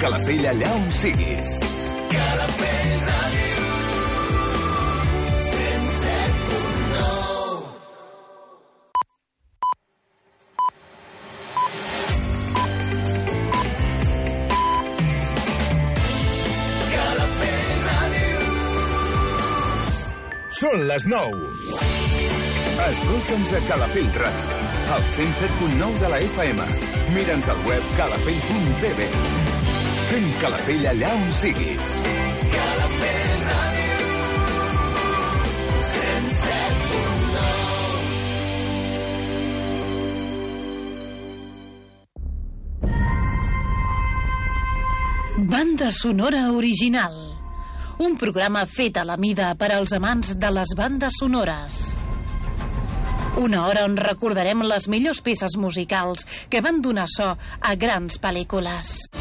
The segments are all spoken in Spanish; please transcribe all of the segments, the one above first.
Calafell allà on siguis. Calafell Ràdio. 107.9 Calafell Ràdio. Són les 9. Escolta'ns a Calafell Ràdio, al 107.9 de la FM. Mira'ns al web calafell.tv. Fem Calafell allà on siguis. Calafell Ràdio. 107.9 Banda sonora original. Un programa fet a la mida per als amants de les bandes sonores. Una hora on recordarem les millors peces musicals que van donar so a grans pel·lícules.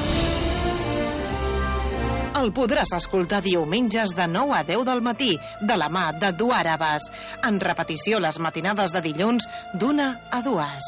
El podràs escoltar diumenges de 9 a 10 del matí, de la mà de Duàrabes. En repetició les matinades de dilluns, d'una a dues.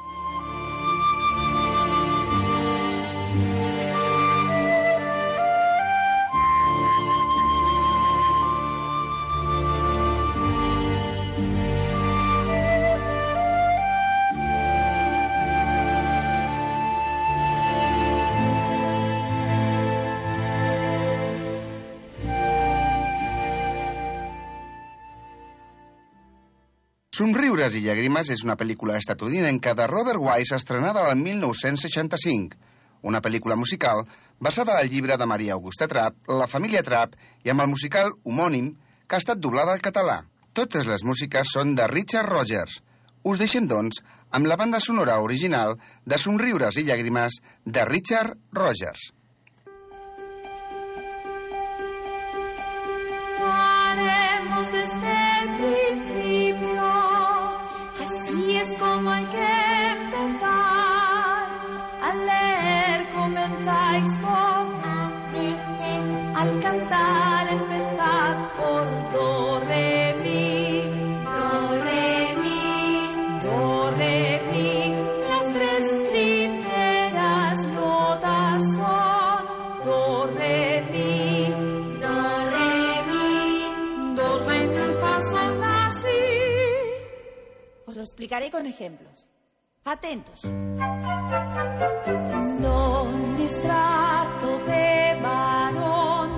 Somriures i llàgrimes és una pel·lícula estatudinenca de Robert Wise estrenada el 1965. Una pel·lícula musical basada al llibre de Maria Augusta Trapp, La família Trapp, i amb el musical homònim que ha estat doblada al català. Totes les músiques són de Richard Rogers. Us deixem, doncs, amb la banda sonora original de Somriures i llàgrimes de Richard Rogers. Haremos desde el principio, comenzáis por al cantar empezad por do, re, mi, do, re, mi, do, re, mi. Las tres primeras notas son do, re, mi, do, re, mi, do, re, mi, fa, sol, la, si. Os lo explicaré con ejemplos. Atentos. Don extracto de varón,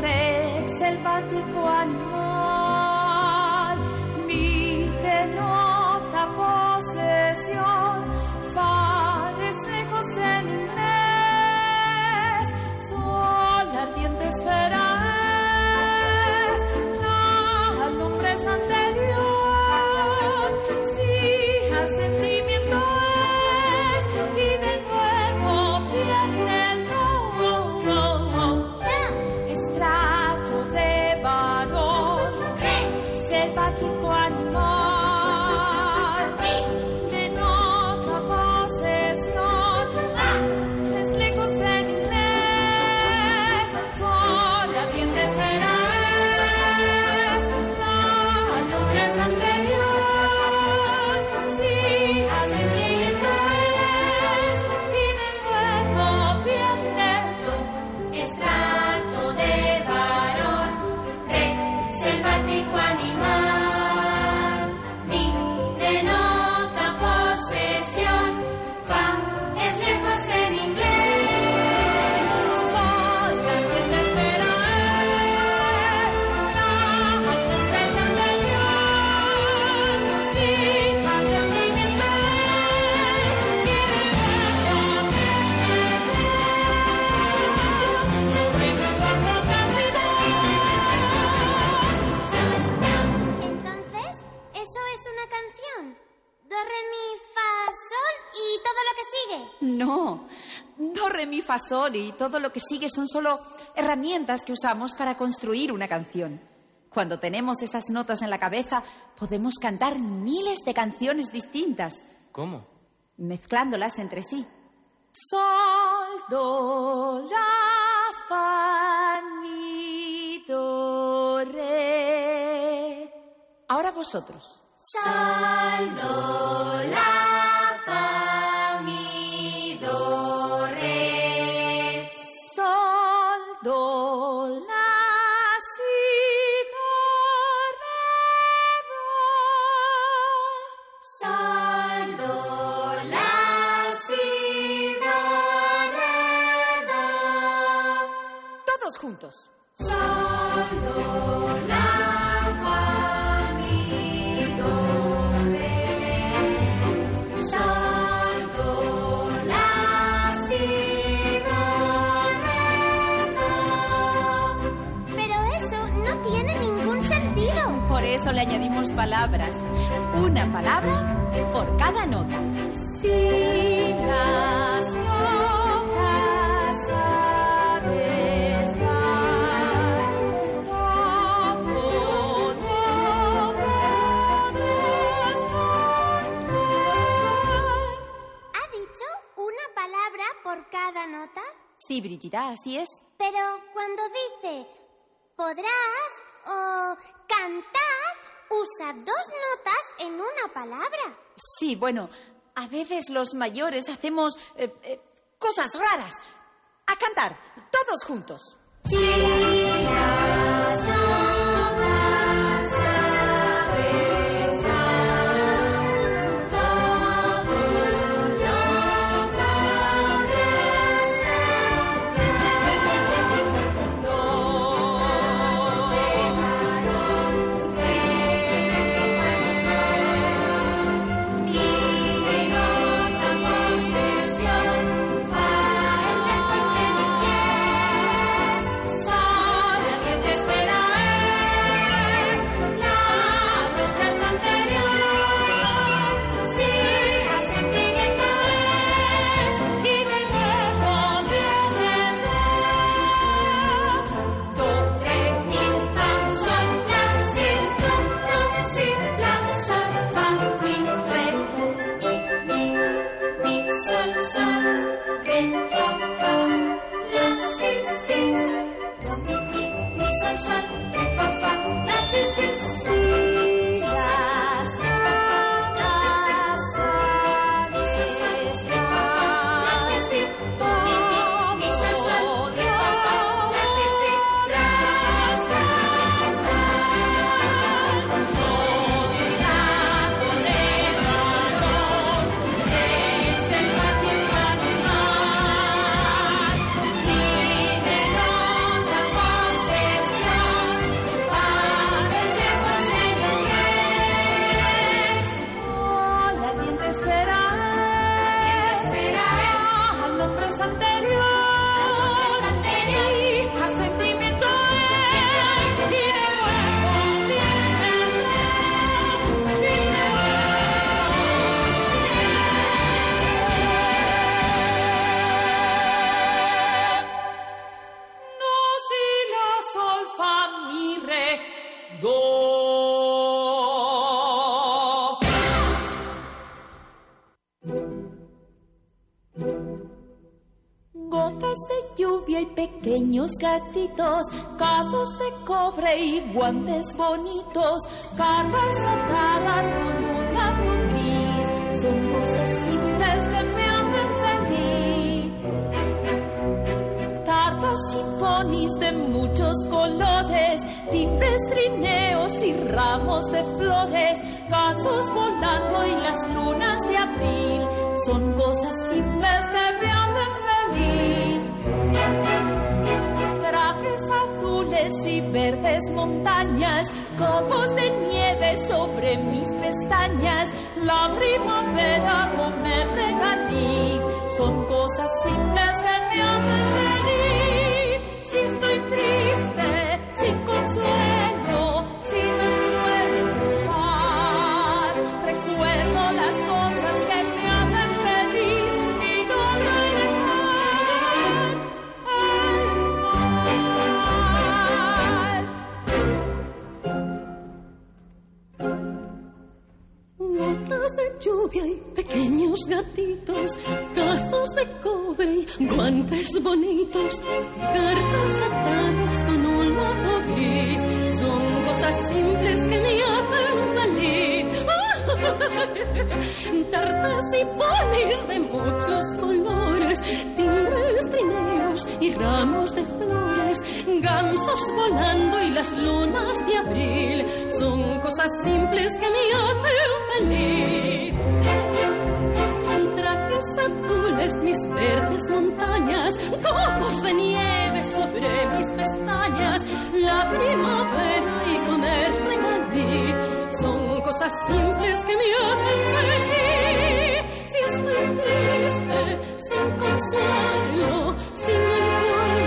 rex selvático animal, mi denota posesión, fa es lejos en inglés, sol ardiente esfera fa, sol y todo lo que sigue son solo herramientas que usamos para construir una canción. Cuando tenemos esas notas en la cabeza, podemos cantar miles de canciones distintas, ¿Cómo? mezclándolas entre sí. Sol, do, la, fa, mi, do, re. Ahora vosotros. Sol, do, la, fa, palabras. Una palabra por cada nota. Si las notas sabes dar, no podrás cantar. ¿Ha dicho una palabra por cada nota? Sí, Brigida, así es. Pero cuando dice podrás dos notas en una palabra. Sí, bueno, a veces los mayores hacemos eh, eh, cosas raras. A cantar, todos juntos. Si de cobre y guantes bonitos, cartas atadas con un lazo gris, son cosas simples que me hacen feliz. Tartas y ponis de muchos colores, timbres, trineos y ramos de flores, gansos volando y las lunas de abril, son cosas simples verdes montañas, copos de nieve sobre mis pestañas, la primavera con el regalí, son cosas simples que me lluvia y pequeños gatitos, cazos de cobre y guantes bonitos, cartas atadas con un lazo gris, son cosas simples que me hacen feliz. Tartas y ponis de muchos colores, timbres, trineos y ramos de flores, gansos volando y las lunas de abril, son cosas simples que me hacen feliz. Trajes azules, mis verdes montañas, copos de nieve sobre mis pestañas, la primavera y comer regaliz, son cosas simples que me hacen feliz. Si estoy triste, sin consuelo, si no encuentro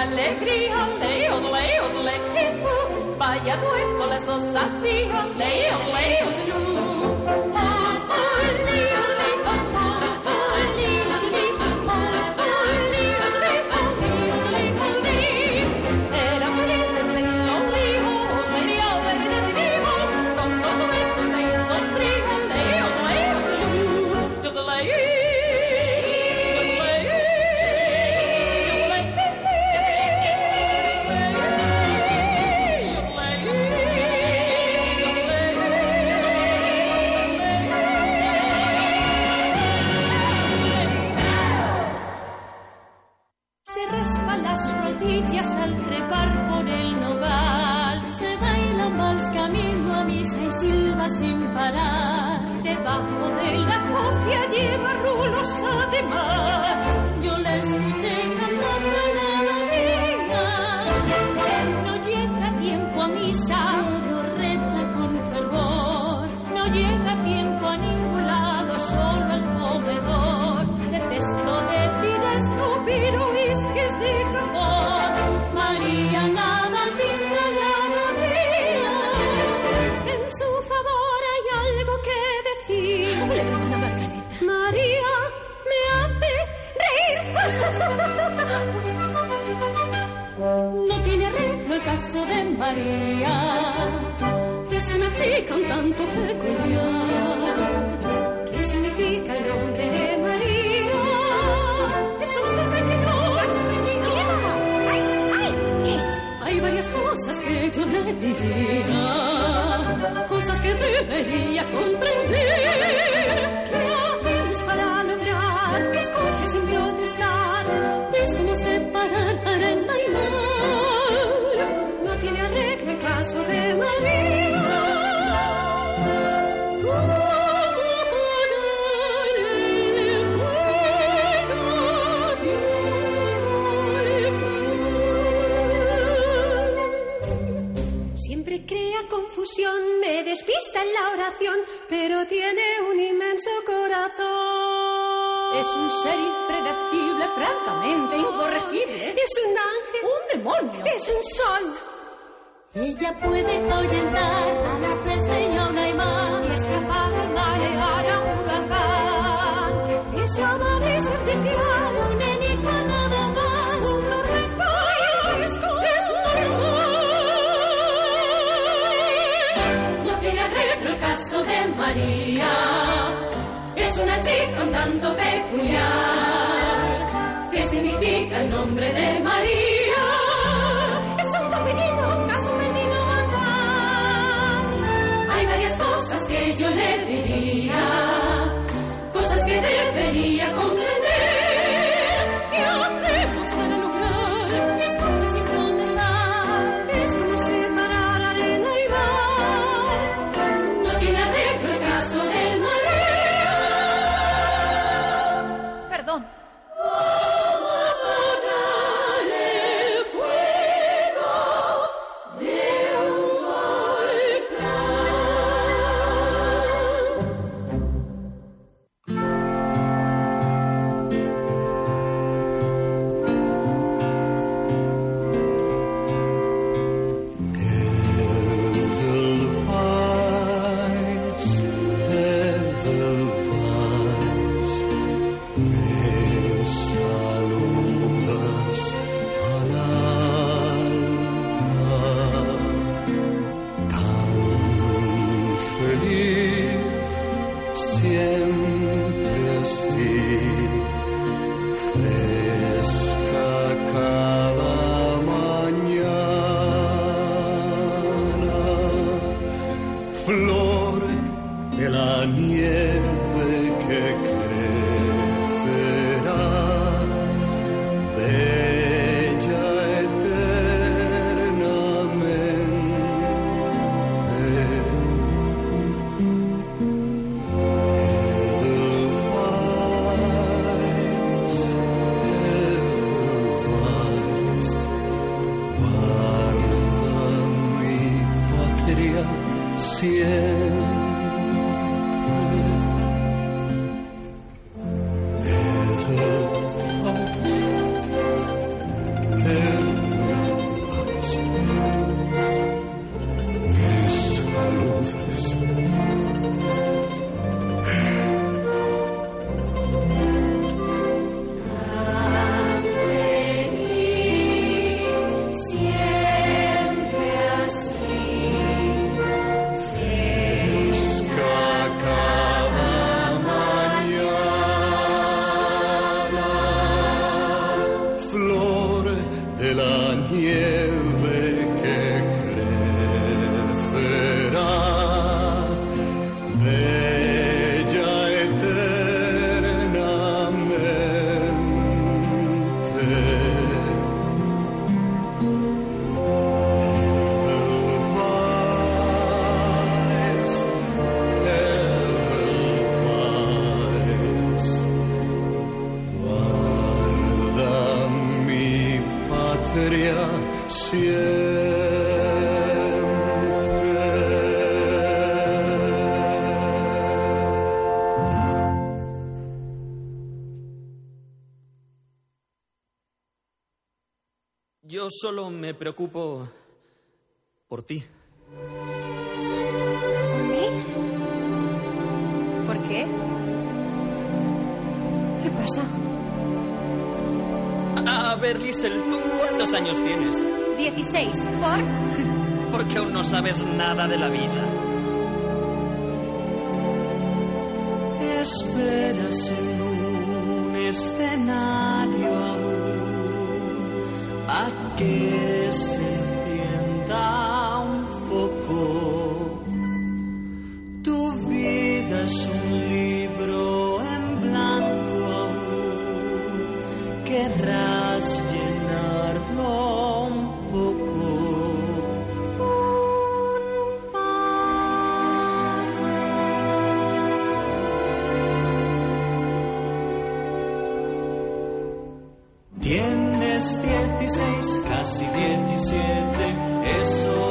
alegría, ole, ole, ole, Vaya dueto, las dos hacían, ole, ole, No tiene arreglo el caso de María, es una chica un tanto peculiar. ¿Qué significa el nombre de María? Es un torbellino, es un ¡Ay, ay! Eh. Hay varias cosas que yo le diría, cosas que debería comprender. en la oración, pero tiene un inmenso corazón. Es un ser impredecible, francamente incorregible. Es un ángel. Un demonio. Es un sol. Ella puede ahuyentar a la peste a imán y es capaz de marear a un huracán. Es la Es una chica un tanto peculiar. ¿Qué significa el nombre de María? Es un torpedino, casi un menino Hay varias cosas que yo le diría, cosas que debo solo me preocupo por ti. ¿Por mí? ¿Por qué? ¿Qué pasa? A, a ver, Liesel, ¿tú cuántos años tienes? Dieciséis. ¿Por? Porque aún no sabes nada de la vida. Espérase. Tienes 16, casi 17, eso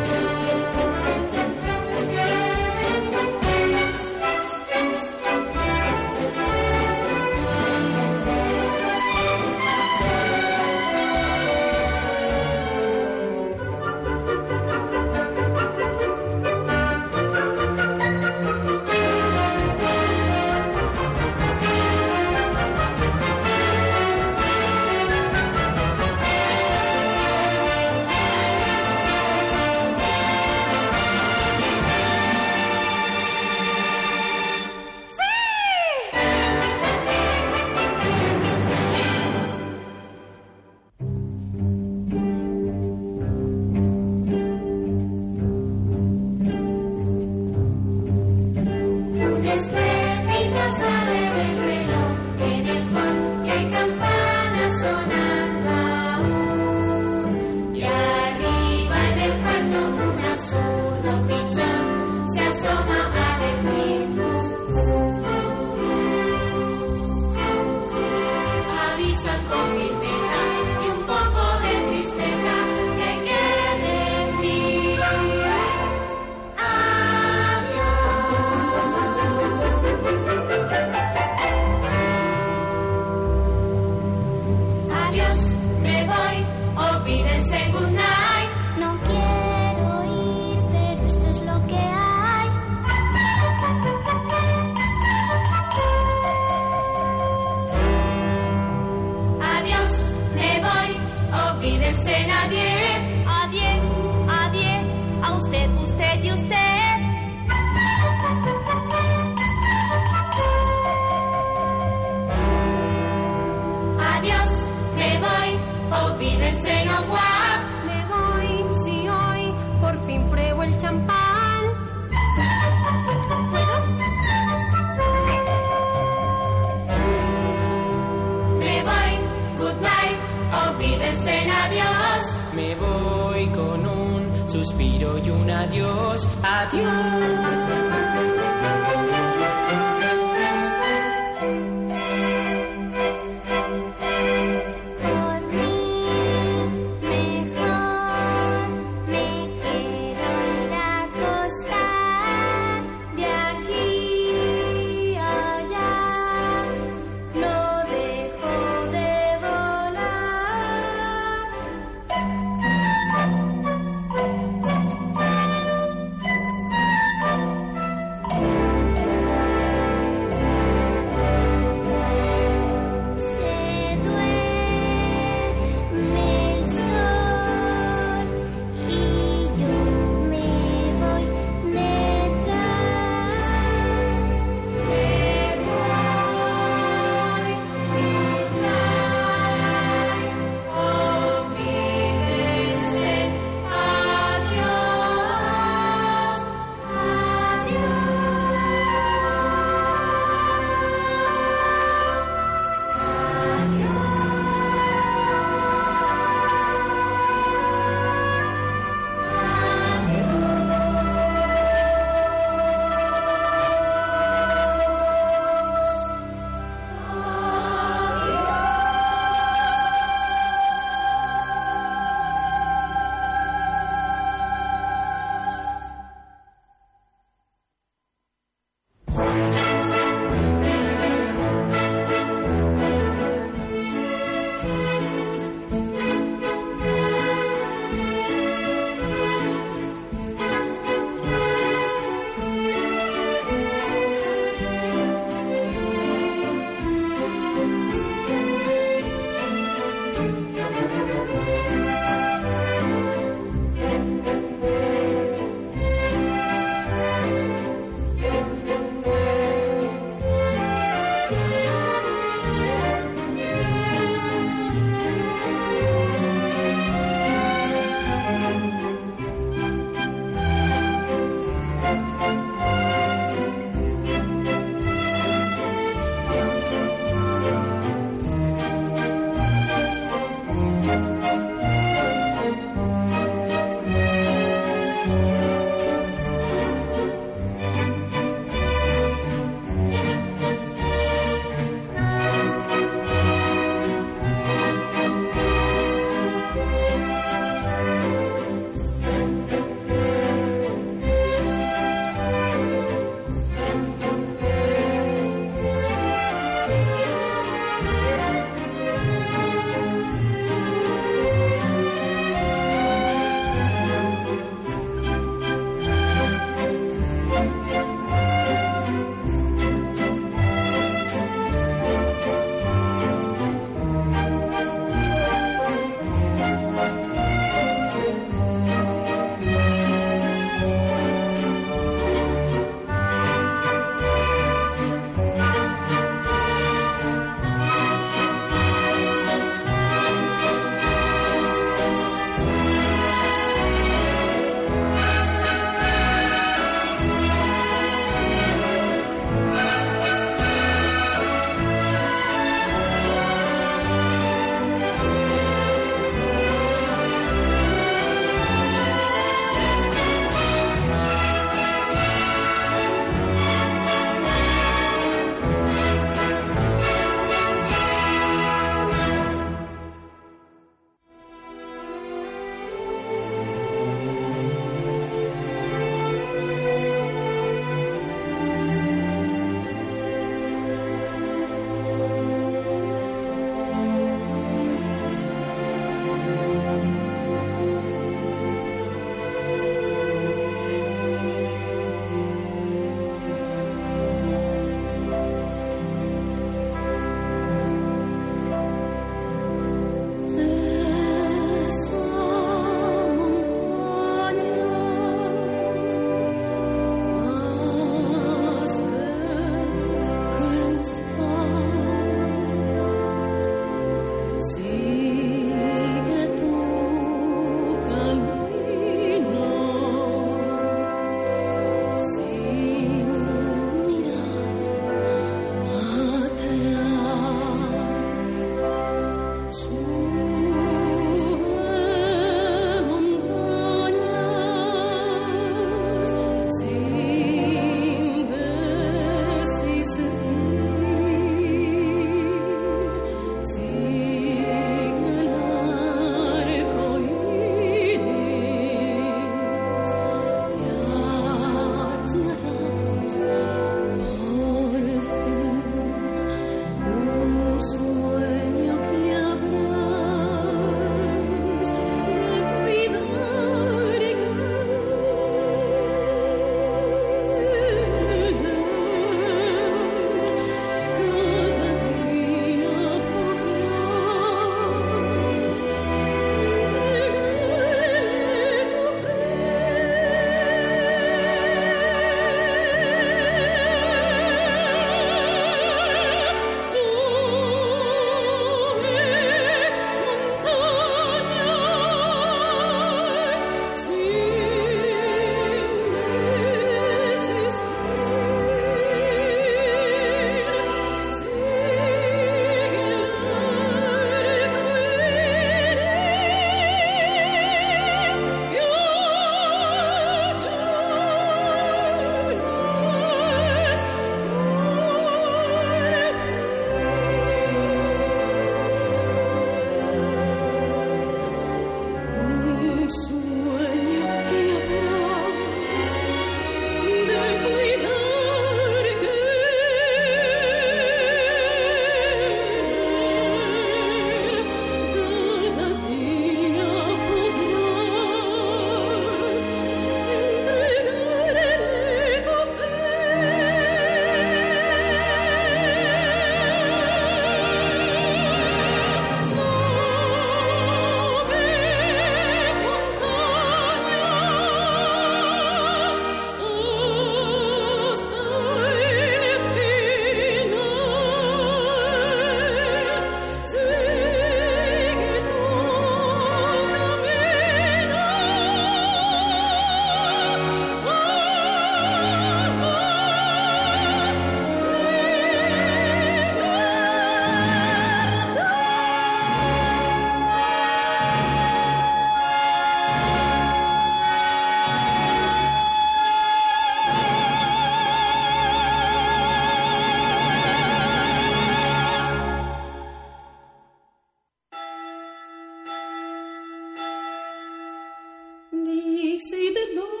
say the Lord.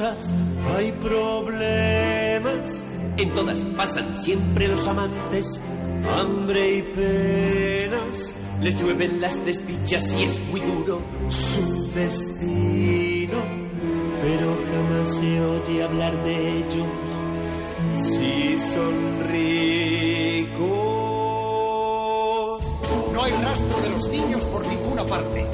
hay problemas. En todas pasan siempre los amantes, hambre y penas. Les llueven las desdichas y es muy duro su destino. Pero jamás se oye hablar de ello si son ricos. No hay rastro de los niños por ninguna parte.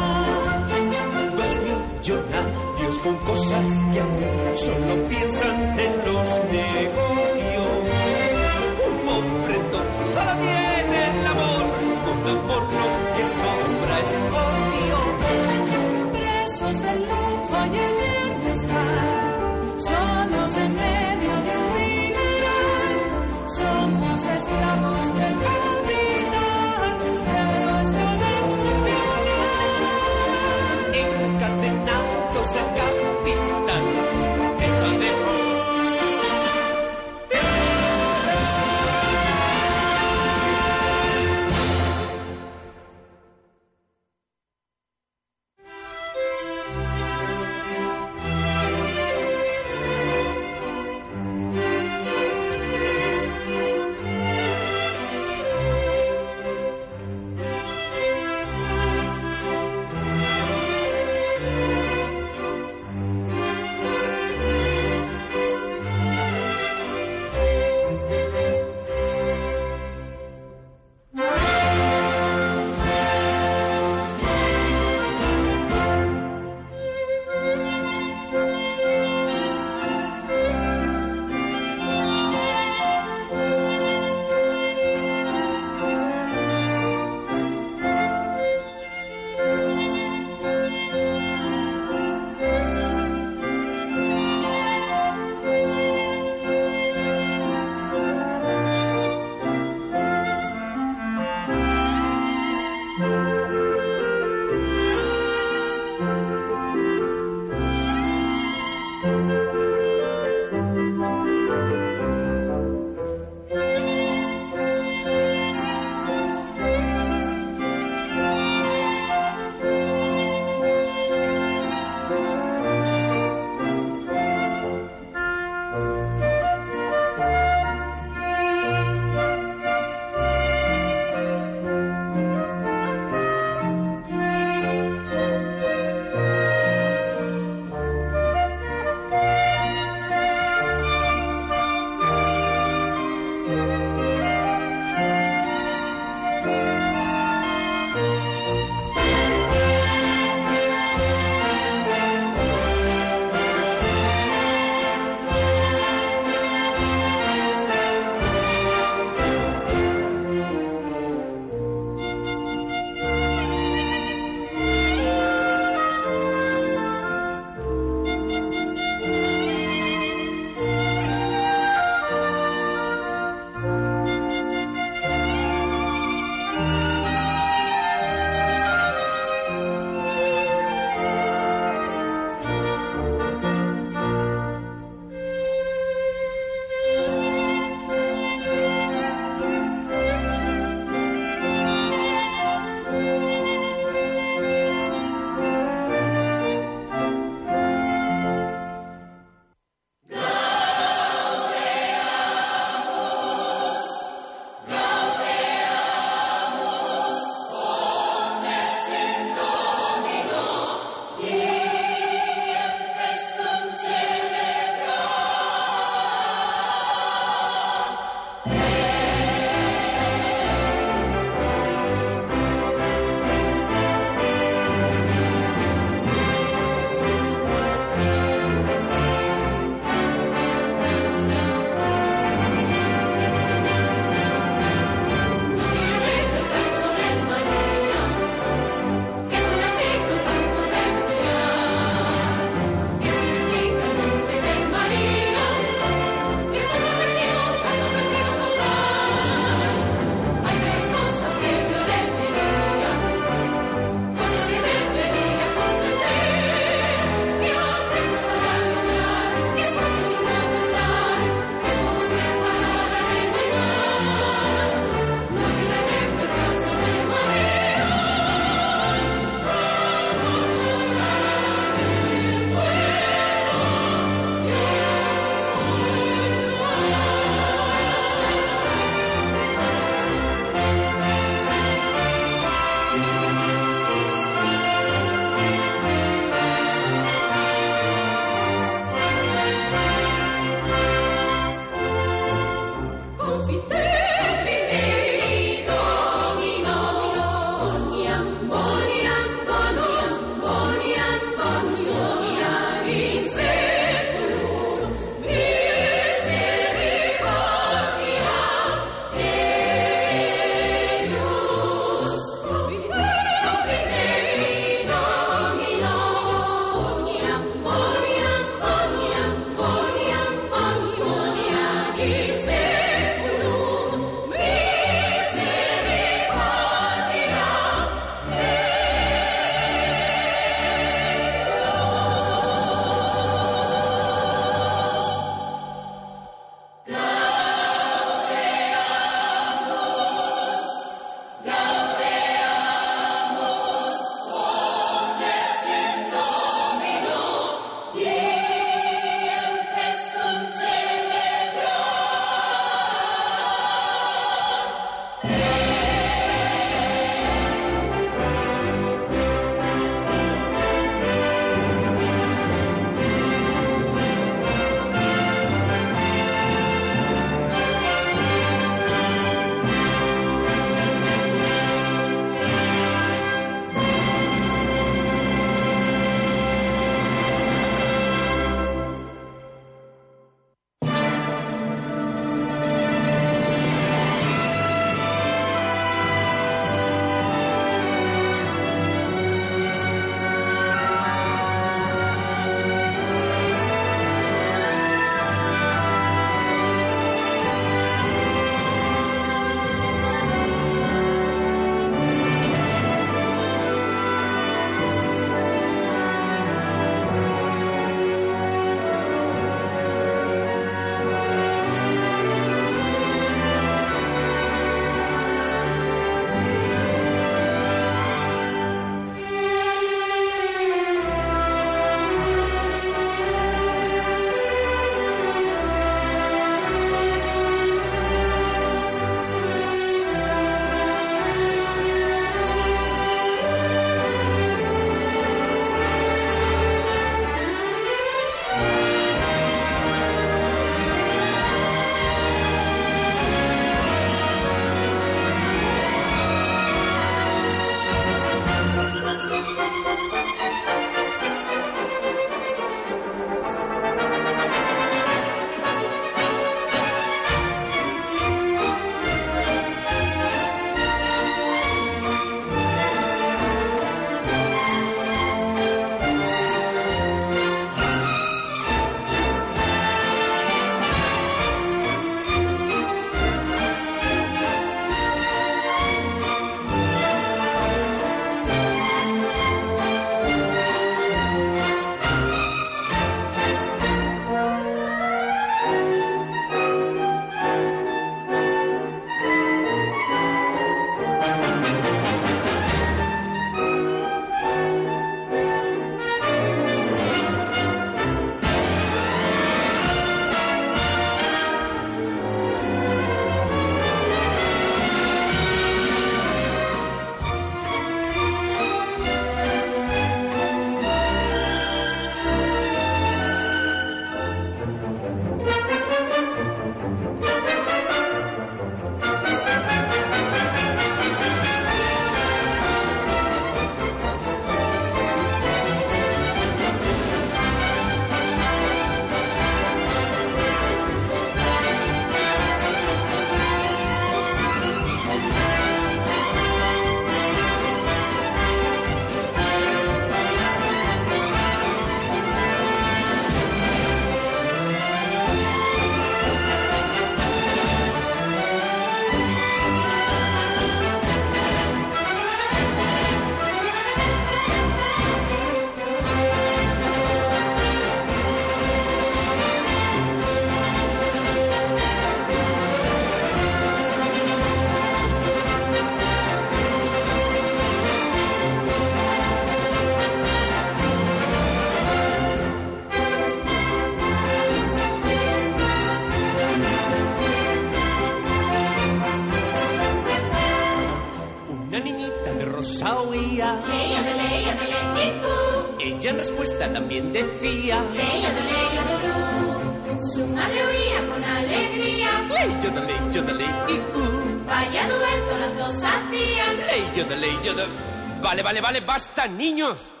Vale, vale, vale, basta, niños.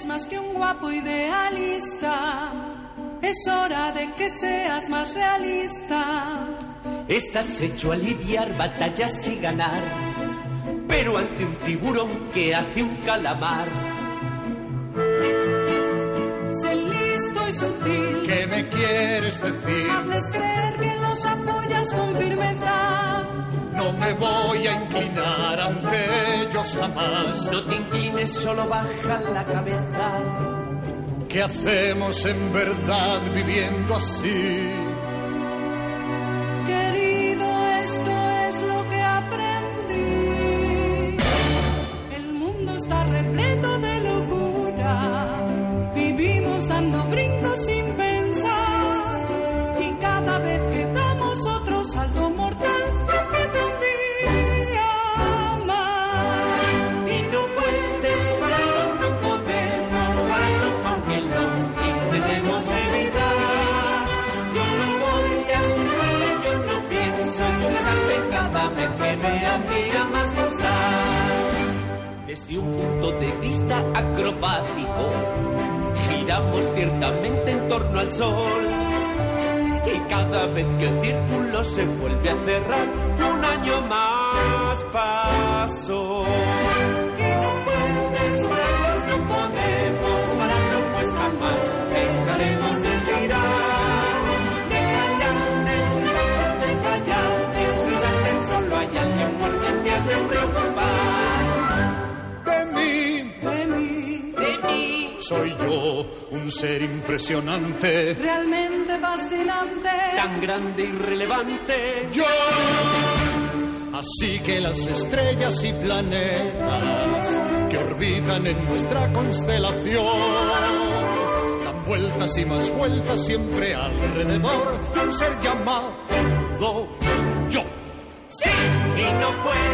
Eres más que un guapo idealista. Es hora de que seas más realista. Estás hecho a lidiar batallas y ganar, pero ante un tiburón que hace un calamar. Sé listo y sutil. ¿Qué me quieres decir? Hazles creer que los apoyas con firmeza. No me voy a inclinar ante ellos jamás. No te inclines, solo baja la cabeza. ¿Qué hacemos en verdad viviendo así? Desde un punto de vista acrobático, giramos ciertamente en torno al sol. Y cada vez que el círculo se vuelve a cerrar, un año más pasó. Y no puedes pararlo, no podemos pararlo, pues jamás dejaremos de girar. Deja ya solo hay alguien por quien te has de preocupar. Soy yo, un ser impresionante. realmente fascinante. tan grande y relevante. Yo. Así que las estrellas y planetas que orbitan en nuestra constelación dan vueltas y más vueltas siempre alrededor de un ser llamado yo. Sí, y no puedes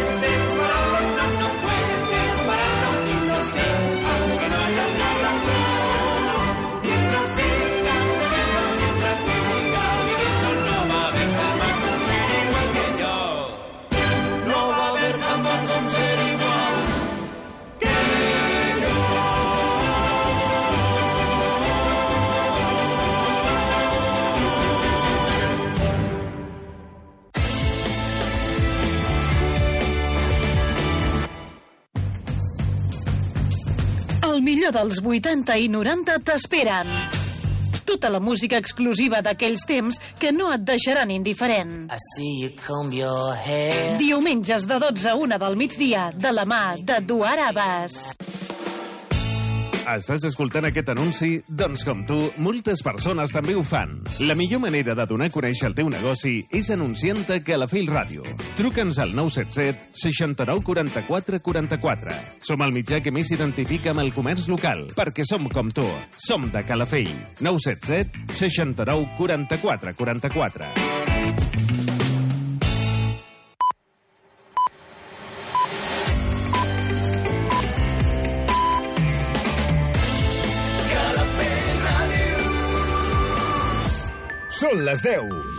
millor dels 80 i 90 t'esperen. Tota la música exclusiva d'aquells temps que no et deixaran indiferent. Diumenges de 12 a 1 del migdia, de la mà de Duar Abbas. Estàs escoltant aquest anunci? Doncs com tu, moltes persones també ho fan. La millor manera de donar a conèixer el teu negoci és anunciant-te a Calafell Ràdio. Truca'ns al 977 69 44 44. Som el mitjà que més s'identifica amb el comerç local, perquè som com tu. Som de Calafell. 977 69 44 44. Són les 10.